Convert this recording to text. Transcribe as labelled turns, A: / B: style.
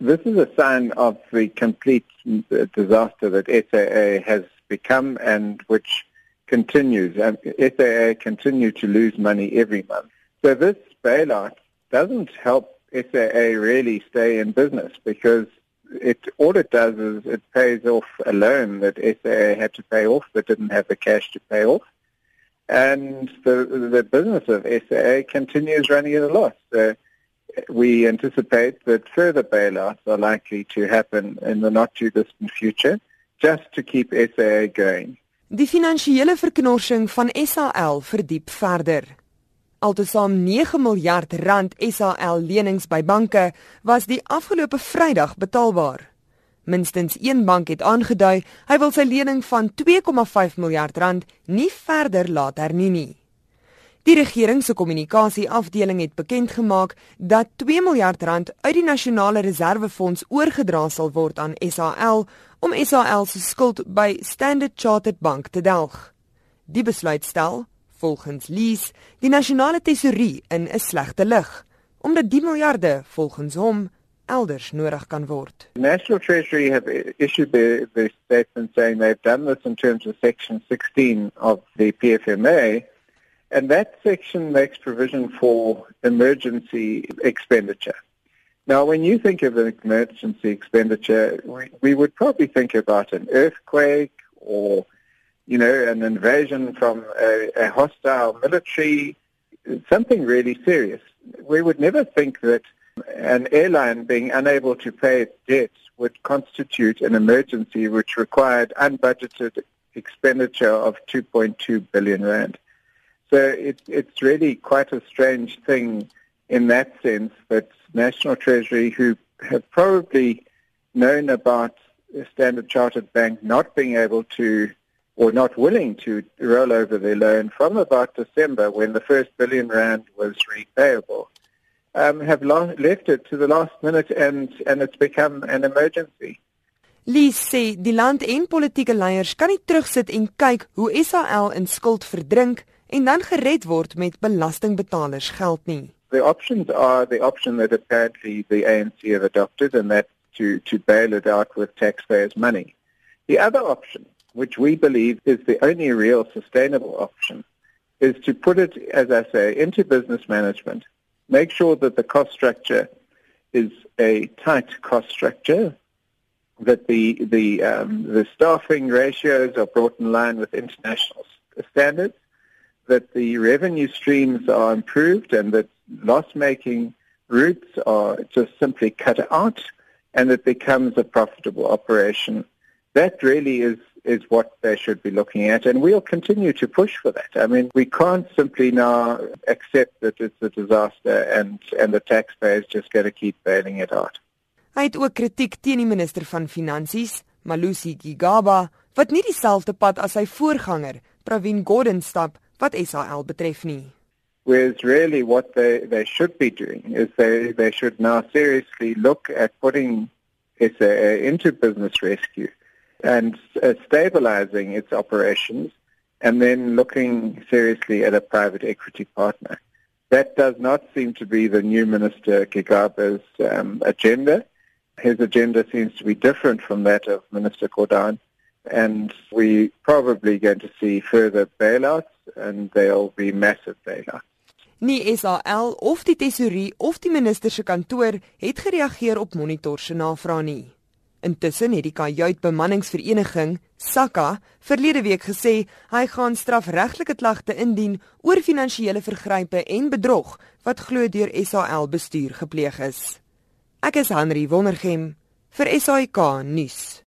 A: this is a sign of the complete disaster that SAA has become and which continues. And SAA continue to lose money every month. So this bailout doesn't help SAA really stay in business because it all it does is it pays off a loan that SAA had to pay off but didn't have the cash to pay off. And the the business of SAA continues running at a loss. So we anticipate that further bailouts are likely to happen in the not too distant future just to keep SAA going.
B: Die finansiële verknorsing van SAL verdiep verder. Altesaam 9 miljard rand SAL lenings by banke was die afgelope Vrydag betaalbaar. Minstens een bank het aangedui hy wil sy lening van 2,5 miljard rand nie verder laat hernie nie. Die regering se kommunikasieafdeling het bekend gemaak dat 2 miljard rand uit die nasionale reservefonds oorgedra sal word aan SAL om SAL se skuld by Standard Chartered Bank te delg. Die besluit stel volgens Lees die nasionale tesourier in 'n slegte lig omdat die miljarde volgens hom elders nodig kan word.
A: National Treasury have issued the, the statement saying they've done this in terms of section 16 of the PFMA and that section makes provision for emergency expenditure. Now, when you think of an emergency expenditure, we, we would probably think about an earthquake or you know, an invasion from a, a hostile military, something really serious. We would never think that an airline being unable to pay its debts would constitute an emergency which required unbudgeted expenditure of 2.2 billion rand. So it, it's really quite a strange thing in that sense that National Treasury, who have probably known about Standard Chartered Bank not being able to or not willing to roll over their loan from about December when the first billion rand was repayable, um, have lo- left it to the last minute and, and it's become an emergency.
B: Lees sê die land en politieke leiers kan nie terugsit en kyk hoe SAL in skuld verdrink en dan gered word met belastingbetalers geld nie.
A: The options are the option that apparently the ANC have adopted and that to to bail it out with taxpayers money. The other option which we believe is the only real sustainable option, is to put it, as I say, into business management, make sure that the cost structure is a tight cost structure, that the the um, the staffing ratios are brought in line with international standards, that the revenue streams are improved, and that loss-making routes are just simply cut out, and it becomes a profitable operation. That really is is what they should be looking at, and we'll continue to push for that. I mean, we can't simply now accept that it's a disaster and, and the taxpayers just got to keep bailing it out.
B: Hy het ook kritiek teen die minister van Finansies, Malusi Gigaba, wat nie dieselfde pad as sy voorganger, Pravin Gordhan stap wat SAL betref nie.
A: Whereas really what they, they should be doing is they, they should now seriously look at putting SAA into business rescue and uh, stabilizing its operations and then looking seriously at a private equity partner. That does not seem to be the new Minister Gigaba's um, agenda. His agenda seems to be different from that of Minister Gordhan, and we're probably going to see further bailouts, and there'll be massive bailouts.
B: Nie SAL of die tesourier of die minister se kantoor het gereageer op monitor se navraag nie. Intussen het die kajuit bemanningsvereniging SAKA verlede week gesê hy gaan strafregtelike klagte indien oor finansiële vergrype en bedrog wat glo deur SAL bestuur gepleeg is. Ek is Henry Wondergem vir SAK nuus.